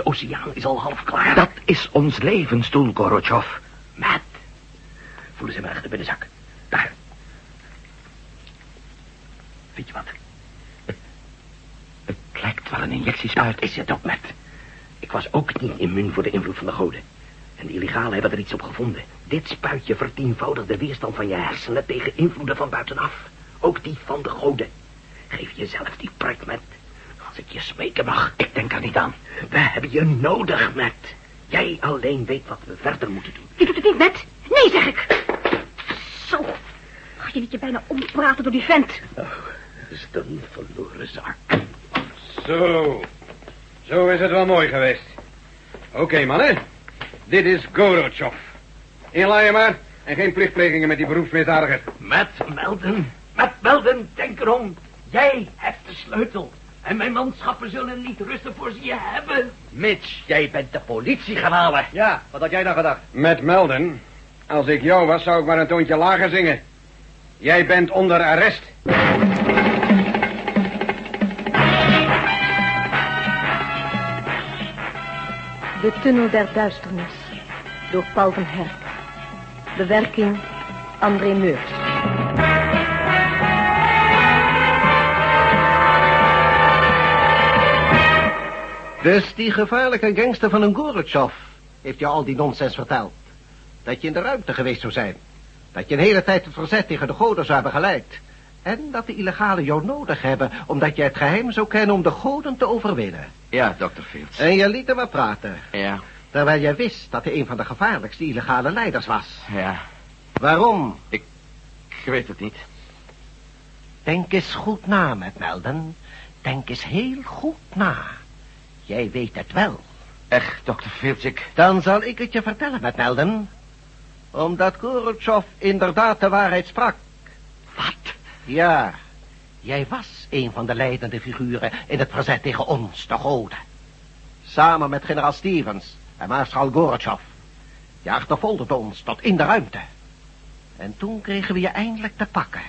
Atlantische Oceaan is al half klaar. Dat is ons levensdoel, Gorotjov. Matt. Voelen ze me achter bij de zak. Daar. Weet je wat? Het lijkt wel een injectiespuit. Dat is het ook, Matt. Ik was ook niet immuun voor de invloed van de goden. En de illegalen hebben er iets op gevonden. Dit spuitje vertienvoudigt de weerstand van je hersenen tegen invloeden van buitenaf. Ook die van de goden. Geef jezelf die prik, Matt. Als ik je smeken mag. Ik denk er niet aan. We hebben je nodig, Matt. Jij alleen weet wat we verder moeten doen. Je doet het niet, Matt. Nee, zeg ik. Zo. Je liet je bijna ompraten door die vent. Oh, dat is een verloren zaak. Zo. Zo is het wel mooi geweest. Oké, mannen. Dit is Gorotjov. Inlaaien maar. En geen plichtplegingen met die beroepsmisdadiger. Matt Melden. Matt Melden, denk erom. Jij hebt de sleutel. En mijn manschappen zullen niet rusten voor ze je hebben. Mitch, jij bent de politie gaan halen. Ja, wat had jij dan gedacht? Met Melden. Als ik jou was, zou ik maar een toontje lager zingen. Jij bent onder arrest. De Tunnel der Duisternis. Door Paul van Herk. Bewerking André Meurs. Dus die gevaarlijke gangster van een Gorotjov heeft je al die nonsens verteld. Dat je in de ruimte geweest zou zijn. Dat je een hele tijd het verzet tegen de goden zou hebben geleid. En dat de illegalen jou nodig hebben, omdat je het geheim zou kennen om de goden te overwinnen. Ja, dokter Fields. En je liet hem maar praten. Ja, Terwijl jij wist dat hij een van de gevaarlijkste illegale leiders was. ja. Waarom? Ik weet het niet. Denk eens goed na, met Melden. Denk eens heel goed na. Jij weet het wel. Echt, dokter Fields, ik... Dan zal ik het je vertellen, met Melden. Omdat Gorotjov inderdaad de waarheid sprak. Wat? Ja, jij was een van de leidende figuren in het verzet tegen ons, de goden. Samen met generaal Stevens en maarschal Gorotjov. Je achtervolgde ons tot in de ruimte. En toen kregen we je eindelijk te pakken.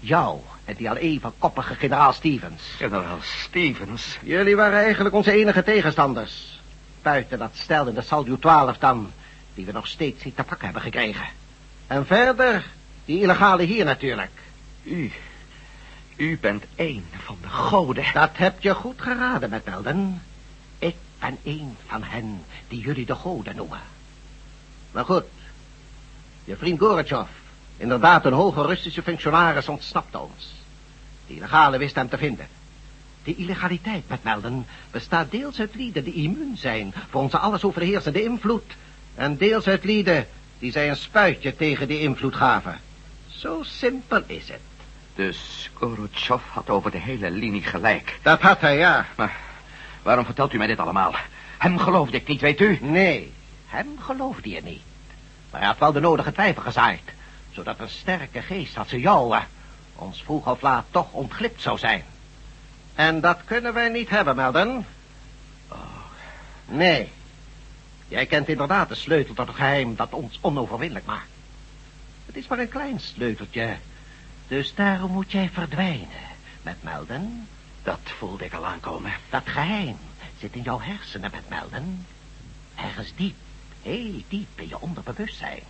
Jou en die al even koppige generaal Stevens. Generaal Stevens. Jullie waren eigenlijk onze enige tegenstanders. Buiten dat stel in de Salju 12 dan, die we nog steeds niet te pakken hebben gekregen. En verder, die illegale hier natuurlijk. U... U bent één van de goden. Dat heb je goed geraden, met Melden. Ik ben een van hen die jullie de goden noemen. Maar goed, je vriend Gorotjov, inderdaad een hoge Russische functionaris, ontsnapte ons. De illegale wist hem te vinden. De illegaliteit, met Melden, bestaat deels uit lieden die immuun zijn voor onze alles overheersende invloed, en deels uit lieden die zij een spuitje tegen die invloed gaven. Zo simpel is het. Dus Gorotjov had over de hele linie gelijk. Dat had hij, ja. Maar waarom vertelt u mij dit allemaal? Hem geloofde ik niet, weet u? Nee, hem geloofde je niet. Maar hij had wel de nodige twijfel gezaaid. Zodat een sterke geest als ze jou, eh, ons vroeg of laat toch ontglipt zou zijn. En dat kunnen wij niet hebben, Melden. Nee. Jij kent inderdaad de sleutel tot het geheim dat ons onoverwinnelijk maakt. Het is maar een klein sleuteltje. Dus daarom moet jij verdwijnen, met Melden. Dat voelde ik al aankomen. Dat geheim zit in jouw hersenen met melden. Ergens diep, heel diep in je onderbewustzijn.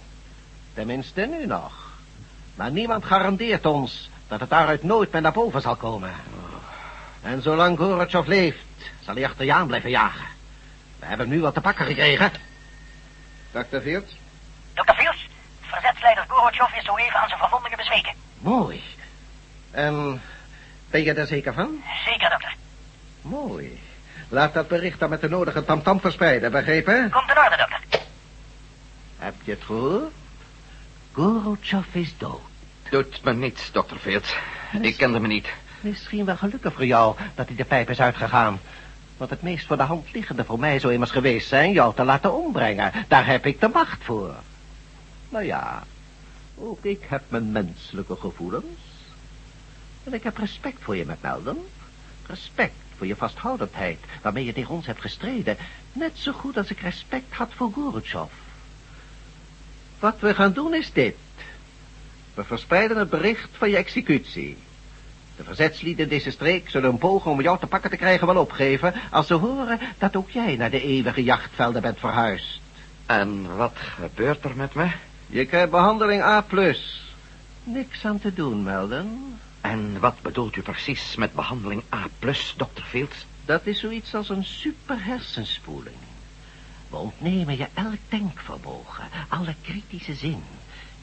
Tenminste nu nog. Maar niemand garandeert ons dat het daaruit nooit meer naar boven zal komen. En zolang Gorotjov leeft, zal hij achter je aan blijven jagen. We hebben hem nu wat te pakken gekregen. Dr. Fields? Dr. Fields, verzetsleider Gorotjov is zo even aan zijn verwondingen bezweken. Mooi. En ben je er zeker van? Zeker, dokter. Mooi. Laat dat bericht dan met de nodige tamtam verspreiden, begrepen? Komt in orde, dokter. Heb je het gehoord? Gorotjov is dood. Doet me niets, dokter Fields. Ik kende me niet. Misschien wel gelukkig voor jou dat hij de pijp is uitgegaan. Want het meest voor de hand liggende voor mij zou immers geweest zijn jou te laten ombrengen. Daar heb ik de macht voor. Nou ja, ook ik heb mijn menselijke gevoelens. En ik heb respect voor je, met Melden. Respect voor je vasthoudendheid waarmee je tegen ons hebt gestreden. Net zo goed als ik respect had voor Gorotjov. Wat we gaan doen is dit. We verspreiden het bericht van je executie. De verzetslieden in deze streek zullen een poging om jou te pakken te krijgen wel opgeven... als ze horen dat ook jij naar de eeuwige jachtvelden bent verhuisd. En wat gebeurt er met me? Je krijgt behandeling A+. Niks aan te doen, Melden. En wat bedoelt u precies met behandeling A+, dokter Fields? Dat is zoiets als een super hersenspoeling. We ontnemen je elk denkvermogen, alle kritische zin.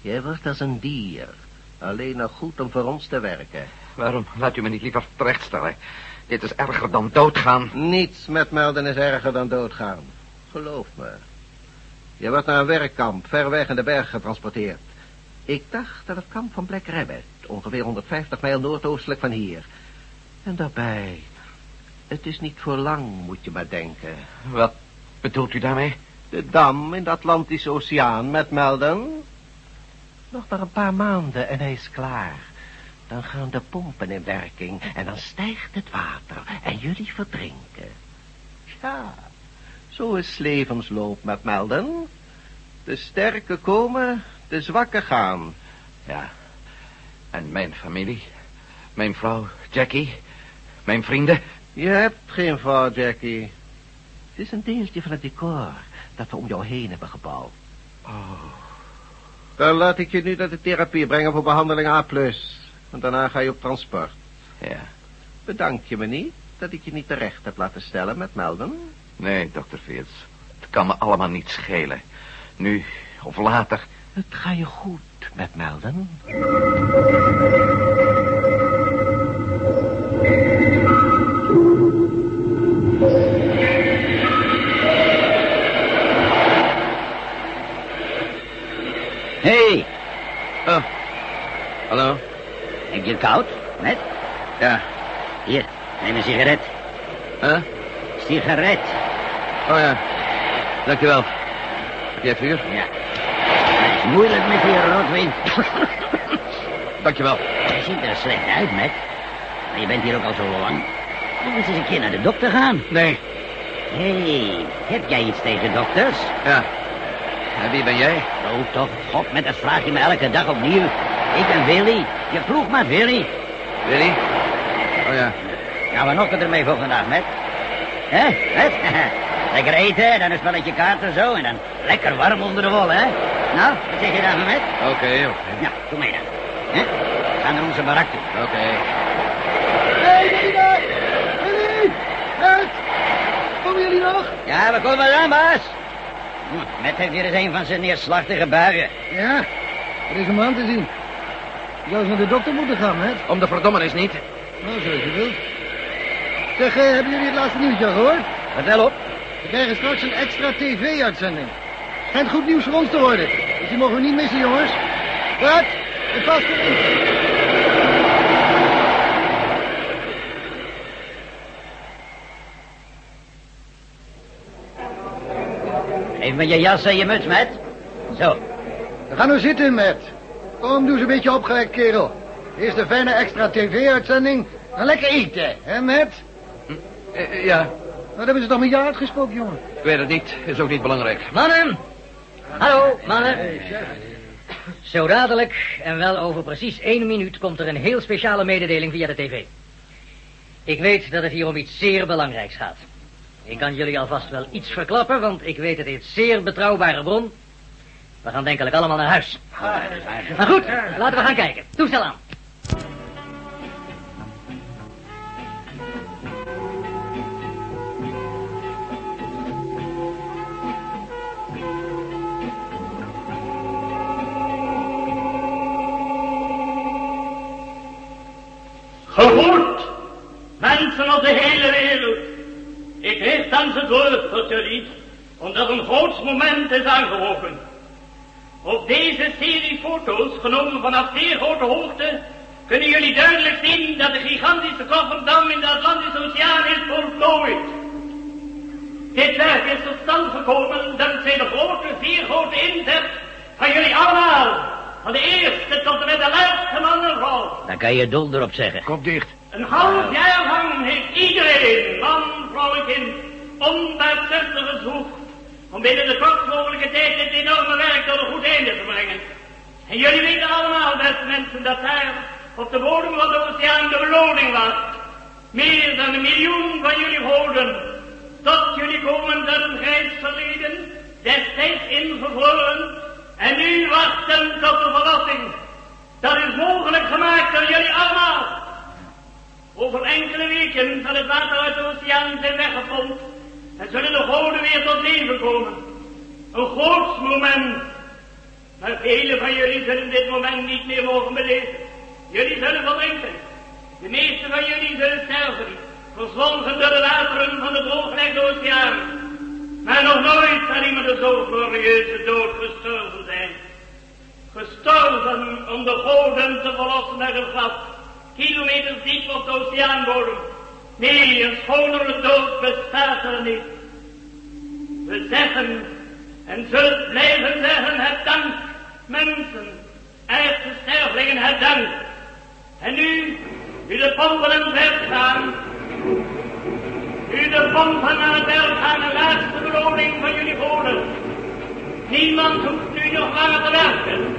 Je wordt als een dier, alleen nog goed om voor ons te werken. Waarom laat u me niet liever terechtstellen? Dit is erger dan doodgaan. Niets met melden is erger dan doodgaan. Geloof me. Je wordt naar een werkkamp, ver weg in de berg getransporteerd. Ik dacht dat het kamp van Black Rabbit, ongeveer 150 mijl noordoostelijk van hier. En daarbij, het is niet voor lang, moet je maar denken. Wat bedoelt u daarmee? De dam in de Atlantische Oceaan met Melden. Nog maar een paar maanden en hij is klaar. Dan gaan de pompen in werking en dan stijgt het water en jullie verdrinken. Ja, zo is levensloop met Melden. De sterke komen, de zwakke gaan. Ja. En mijn familie? Mijn vrouw, Jackie? Mijn vrienden? Je hebt geen vrouw, Jackie. Het is een deeltje van het decor dat we om jou heen hebben gebouwd. Oh. Dan laat ik je nu naar de therapie brengen voor behandeling A+. En daarna ga je op transport. Ja. Bedank je me niet dat ik je niet terecht heb laten stellen met Melden? Nee, dokter Fields. Het kan me allemaal niet schelen. Nu of later. Het ga je goed met Melden. Heb je het koud? Met? Ja. Hier, neem een sigaret. Huh? Sigaret. Oh ja. Dankjewel. Heb jij vuur? Ja. Het is moeilijk met die rotwind. Dankjewel. Je ziet er slecht uit, met. Maar je bent hier ook al zo lang. Moet eens een keer naar de dokter gaan. Nee. Hé, hey, heb jij iets tegen dokters? Ja. En wie ben jij? Oh, toch, god, met dat vraag je me elke dag opnieuw. Ik ben Willy. Je vroeg maar Willy. Willy? Oh ja. Gaan we nog ermee voor vandaag, met? Hè, met? Lekker eten, dan een spelletje kaarten zo, en dan lekker warm onder de wol, hè? Nou, wat zeg je daarvan, met? Oké, oké. Nou, kom mee dan. Hè? We gaan naar onze barak toe. Oké. Hé, hey, daar! Willy! Met! Komen jullie nog? Ja, we komen eraan, baas. Hm, Met heeft weer eens een van zijn neerslachtige buien. Ja, er is een man te zien. Je zou eens naar de dokter moeten gaan, hè? Om de verdommenis niet. Nou, zoals je wilt. Zeg, eh, hebben jullie het laatste nieuwtje al gehoord? Vertel op. We krijgen straks een extra tv-uitzending. Schijnt goed nieuws voor ons te worden. Dus die mogen we niet missen, jongens. Wat? Het vast erin. Geef me je jas en je muts, met. Zo. We gaan nu zitten, Matt. Kom, doe eens een beetje opgewekt, kerel. Eerst een fijne extra tv-uitzending. Dan lekker eten, hè, Matt? Eh, ja. Wat hebben ze toch met jou uitgesproken, jongen? Ik weet het niet. Is ook niet belangrijk. Mannen! Hallo, mannen. Zo dadelijk, en wel over precies één minuut, komt er een heel speciale mededeling via de tv. Ik weet dat het hier om iets zeer belangrijks gaat. Ik kan jullie alvast wel iets verklappen, want ik weet het is zeer betrouwbare bron. We gaan denkelijk allemaal naar huis. Maar goed, laten we gaan kijken. Toestel aan. Gehoord, mensen op de hele wereld. Ik richt thans het woord tot jullie, omdat een groot moment is aangebroken. Op deze serie foto's, genomen vanaf zeer grote hoogte, kunnen jullie duidelijk zien dat de gigantische kofferdam in de Atlantische Oceaan is voltooid. Dit werk is tot stand gekomen dankzij de grote, zeer grote inzet van jullie allemaal. Van de eerste tot en met de laatste man en vrouw. Dan kan je dol erop zeggen. Kop dicht. Een half jaar lang heeft iedereen, man, vrouw en kind, onbaatzuchtig gezwoegd om binnen de kortst mogelijke tijd dit enorme werk tot een goed einde te brengen. En jullie weten allemaal, beste mensen, dat daar op de bodem van de oceaan de beloning was. Meer dan een miljoen van jullie goden. Tot jullie komen dat een grijs verleden, destijds ingevroren, en nu wachten tot de verlossing. Dat is mogelijk gemaakt door jullie allemaal. Over enkele weken zal het water uit de oceaan zijn weggepompt en zullen de goden weer tot leven komen. Een groot moment. Maar velen van jullie zullen dit moment niet meer mogen beleven. Jullie zullen verdrinken. De meeste van jullie zullen sterven, verzwolgen door de wateren van de drooggelegde oceaan. Maar nog nooit zal iemand een zo glorieuze dood gestorven zijn. Gestorven om de goden te verlossen uit een gat, kilometers diep op de oceaanbodem. Nee, een schonere dood bestaat er niet. We zeggen en zullen blijven zeggen het dank, mensen, echte stervelingen het dank. En nu, nu de pompen aan het gaan, nu de pompen aan het werk gaan, de laatste beloning van jullie goden. Niemand hoeft nu nog langer te werken.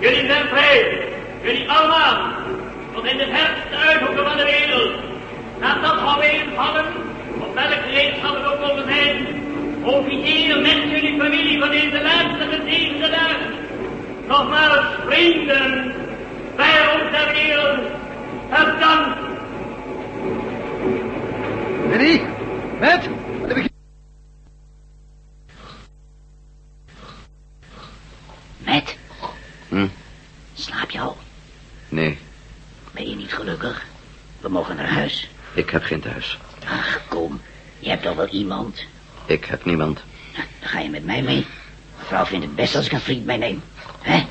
Jullie zijn vrij, jullie allemaal, tot in de verste uithoeken van de wereld. Laat dat alweer vallen, op welk gereedschap het ook mogen zijn. Profiteer met jullie familie van deze laatste gezegende dagen. Nogmaals, vrienden, vijand der wereld, het dank. Willy? Met? Wat heb ik... Met, Hm? slaap je al? Nee, Ben je niet gelukkig? We mogen naar huis. ik heb geen thuis. Ach, kom. Je hebt toch wel iemand? Ik heb niemand. Nou, dan ga je met mij mee. Mevrouw vindt het best als ik een vriend meeneem. Hè?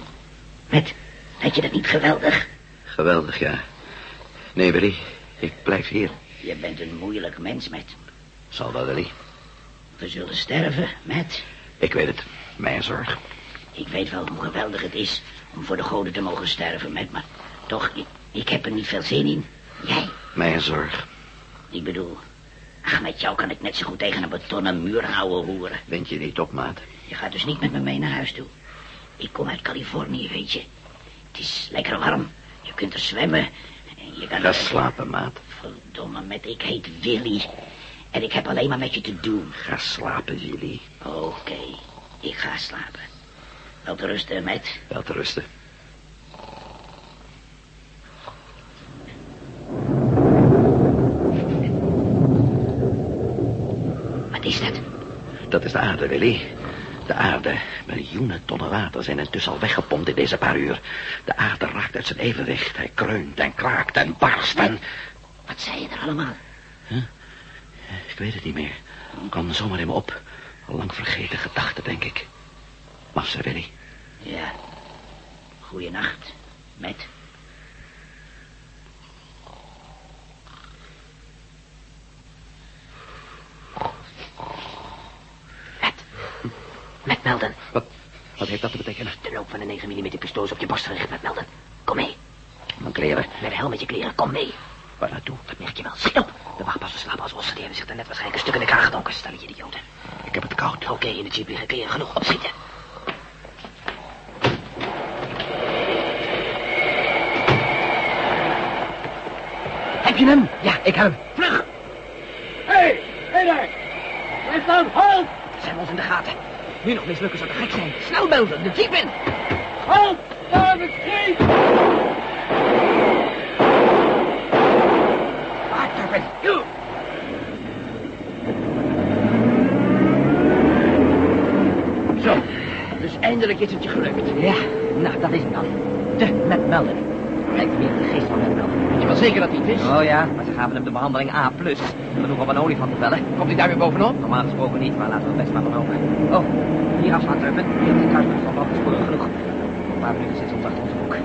Met, vind je dat niet geweldig? Geweldig, ja. Nee, Willy, ik blijf hier. Je bent een moeilijk mens, met. Zal wel, Willy. We zullen sterven, met. Ik weet het. Mijn zorg. Ik weet wel hoe geweldig het is om voor de goden te mogen sterven, met. Maar toch, ik, ik heb er niet veel zin in. Jij? Mijn zorg. Ik bedoel... Ach, met jou kan ik net zo goed tegen een betonnen muur houden roeren. Wind je niet op, maat? Je gaat dus niet met me mee naar huis toe. Ik kom uit Californië, weet je. Het is lekker warm. Je kunt er zwemmen. En je kan... Ga slapen, maat. Verdomme, met ik heet Willy. En ik heb alleen maar met je te doen. Ga slapen, Willy. Oké, ik ga slapen. Wel te rusten, met. Wel te rusten. Wat is dat? Dat is de aarde, Willy. De aarde. Miljoenen tonnen water zijn intussen al weggepompt in deze paar uur. De aarde raakt uit zijn evenwicht. Hij kreunt en kraakt en barst en... Wat zei je er allemaal? Ik weet het niet meer. Kwam zomaar in me op. Al lang vergeten gedachten, denk ik. Massa, Willy. Ja. Goeienacht. Met. Met Melden. Wat, wat heeft dat te betekenen? De loop van een 9 mm pistool is op je borst gericht, Melden. Kom mee. Mijn kleren. Met de helm met je kleren, kom mee. Waar naartoe? Dat merk je wel. Schiet op. De wachtpassen slapen als ossen. Die hebben zich daarnet waarschijnlijk een stuk in de kraag gedonken. Stel je idioten. Ik heb het koud. Oké, in de jeep liggen kleren genoeg. Opschieten. Heb je hem? Ja, ik heb hem. Vlug! Hé, hey, hé hey daar! Blijf staan, halt! Ze hebben ons in de gaten. Nu nog mislukken zou te gek zijn. Snel melden, de jeep in. Halt! Daar het scheep! Ah, Turpin. Zo, dus eindelijk is het je gelukt. Ja, nou, dat is hem dan. De met melden. Lijkt meer de geest van met melden. Weet je wel zeker dat hij het is? Oh ja, maar ze gaven hem de behandeling A+. Genoeg om een olifant te vellen. Komt hij daar weer bovenop? Normaal gesproken niet, maar laten we het best maar geloven. Oh, hier afslaan. Hier is de kruispunt van brandsporen genoeg. Een paar minuten zit ons achter onze broek.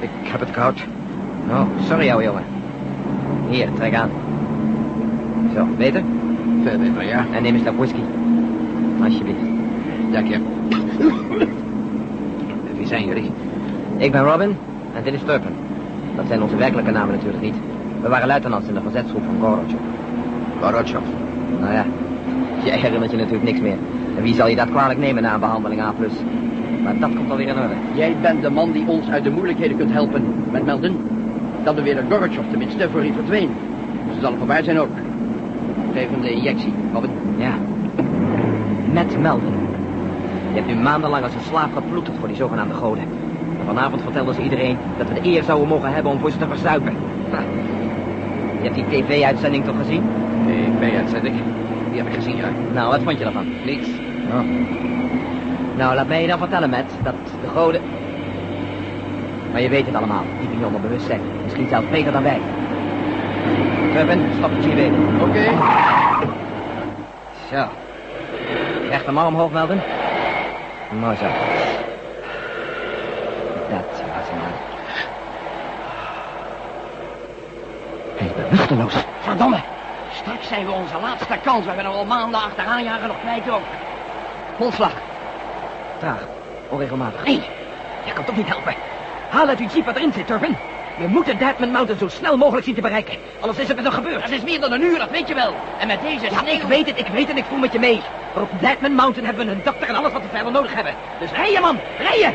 Ik heb het koud. Oh, sorry, ouwe jongen. Hier, trek aan. Zo, beter? Veel beter, ja. En neem eens dat whisky. Alsjeblieft. Dank je. Zijn jullie? Ik ben Robin en dit is Turpin. Dat zijn onze werkelijke namen natuurlijk niet. We waren luitenants in de verzetsgroep van Gorotjov. Gorotjov. Nou ja, jij herinnert je natuurlijk niks meer. En wie zal je dat kwalijk nemen na een behandeling A+. Maar dat komt alweer in orde. Jij bent de man die ons uit de moeilijkheden kunt helpen, met Melden. Dat beweerde Gorbachev tenminste, voor hij verdween. Ze zal voorbij zijn ook. Geef hem de injectie, Robin. Ja. Met Melvin. Je hebt nu maandenlang als een slaaf geploeterd voor die zogenaamde goden. En vanavond vertelden ze iedereen dat we de eer zouden mogen hebben om voor ze te verzuipen. Ha. Je hebt die tv-uitzending toch gezien? TV-uitzending. Die heb ik gezien, ja. Nou, wat vond je daarvan? Niets. Oh. Nou, laat mij je dan vertellen, Matt, dat de goden... Maar je weet het allemaal, diep in je onderbewustzijn. Misschien zelfs beter dan wij. Trevin, stap je weten. Oké. Zo. Recht hem maar omhoog, Melvin. Mooi zo. Dat was hem dan. Hij is bewusteloos. Verdomme. Straks zijn we onze laatste kans. We hebben er al maanden achteraan jagen nog kwijt ook. Volslag. Traag. Onregelmatig. Nee, je kan toch niet helpen. Haal uit uw jeep wat erin zit, Turpin. We moeten Deadman Mountain zo snel mogelijk zien te bereiken. Anders is het met nog gebeurd. Dat is meer dan een uur, dat weet je wel. En met deze Ja, sneeuw... ik weet het, ik weet het, ik voel met je mee. Maar op Deadman Mountain hebben we een dokter en alles wat we verder nodig hebben. Dus rijden, man, rijden!